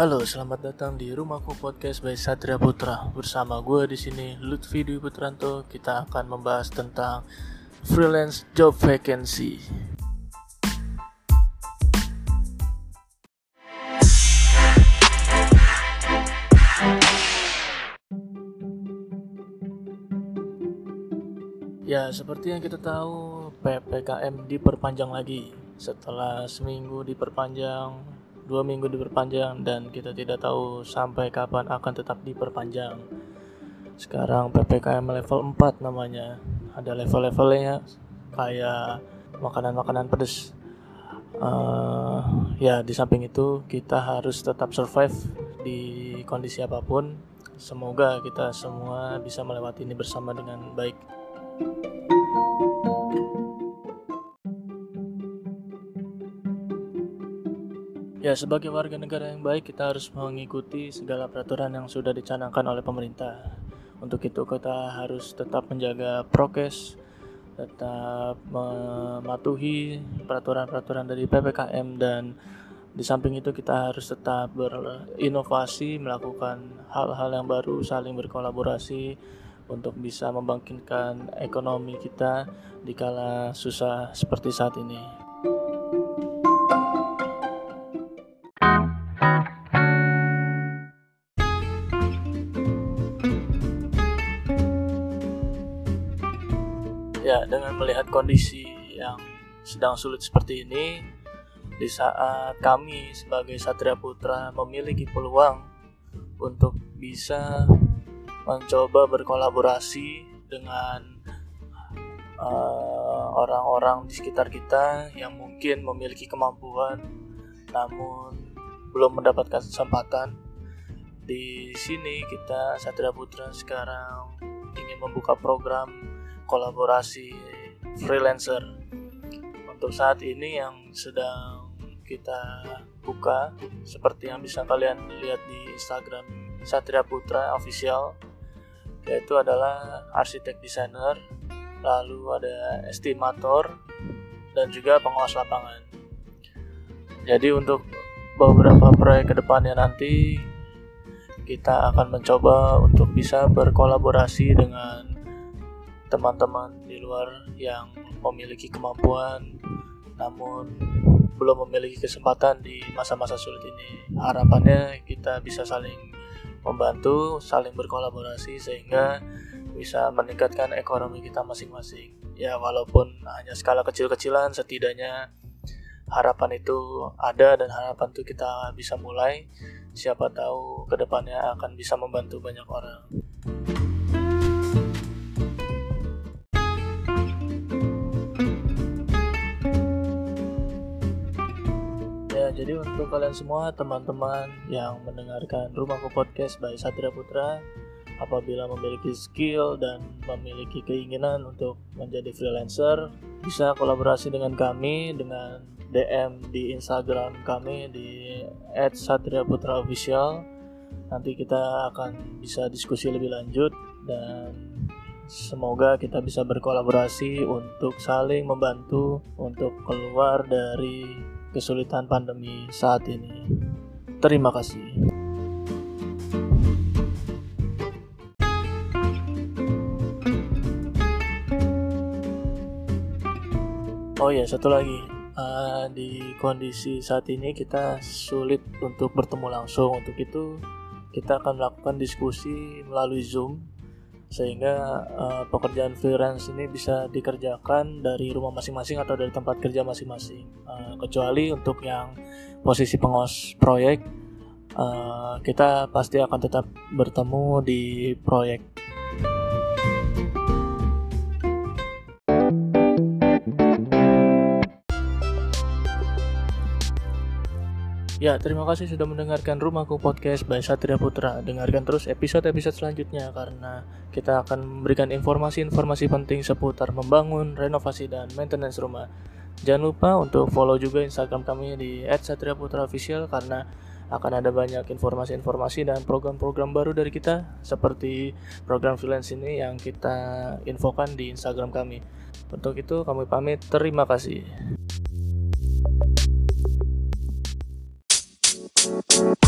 Halo, selamat datang di Rumahku Podcast by Satria Putra. Bersama gue di sini Lutfi Dwi Putranto. Kita akan membahas tentang freelance job vacancy. Ya, seperti yang kita tahu, PPKM diperpanjang lagi. Setelah seminggu diperpanjang, dua minggu diperpanjang, dan kita tidak tahu sampai kapan akan tetap diperpanjang. Sekarang PPKM level 4 namanya. Ada level-levelnya kayak makanan-makanan pedas. Uh, ya, di samping itu kita harus tetap survive di kondisi apa pun. Semoga kita semua bisa melewati ini bersama dengan baik. Ya, sebagai warga negara yang baik, kita harus mengikuti segala peraturan yang sudah dicanangkan oleh pemerintah. Untuk itu, kita harus tetap menjaga prokes, tetap mematuhi peraturan-peraturan dari PPKM dan di samping itu kita harus tetap berinovasi, melakukan hal-hal yang baru, saling berkolaborasi untuk bisa membangkitkan ekonomi kita di kala susah seperti saat ini. Ya, dengan melihat kondisi yang sedang sulit seperti ini, di saat kami sebagai Satria Putra memiliki peluang untuk bisa mencoba berkolaborasi dengan eh, orang-orang uh, di sekitar kita yang mungkin memiliki kemampuan namun belum mendapatkan kesempatan. Di sini kita Satria Putra sekarang ingin membuka program kolaborasi freelancer. Untuk saat ini yang sedang kita buka seperti yang bisa kalian lihat di Instagram Satria Putra Official yaitu adalah arsitek desainer, lalu ada estimator dan juga pengawas lapangan. Jadi untuk beberapa proyek ke depannya nanti kita akan mencoba untuk bisa berkolaborasi dengan teman-teman di luar yang memiliki kemampuan namun belum memiliki kesempatan di masa-masa sulit ini. Harapannya kita bisa saling membantu saling berkolaborasi sehingga bisa meningkatkan ekonomi kita masing-masing. Ya walaupun hanya skala kecil-kecilan setidaknya harapan itu ada dan harapan itu kita bisa mulai. Siapa tahu ke depannya akan bisa membantu banyak orang jadi untuk kalian semua teman-teman yang mendengarkan Rumahku Podcast by Satria Putra, apabila memiliki skill dan memiliki keinginan untuk menjadi freelancer, bisa kolaborasi dengan kami dengan DM di Instagram kami di @satriaputraofficial. Nanti kita akan bisa diskusi lebih lanjut dan semoga kita bisa berkolaborasi untuk saling membantu untuk keluar dari kesulitan pandemi saat ini. Terima kasih. Oh ya, satu lagi. Uh, di kondisi saat ini kita sulit untuk bertemu langsung. Untuk itu, kita akan melakukan diskusi melalui Zoom sehingga uh, pekerjaan freelance ini bisa dikerjakan dari rumah masing-masing atau dari tempat kerja masing-masing. Uh, kecuali untuk yang posisi pengawas proyek uh, kita pasti akan tetap bertemu di proyek Ya, terima kasih sudah mendengarkan Rumahku Podcast by Satria Putra. Dengarkan terus episode-episode selanjutnya karena kita akan memberikan informasi-informasi penting seputar membangun, renovasi, dan maintenance rumah. Jangan lupa untuk follow juga Instagram kami di @satriaputraofficial karena akan ada banyak informasi-informasi dan program-program baru dari kita seperti program freelance ini yang kita infokan di Instagram kami. Untuk itu kami pamit, terima kasih. Thank you.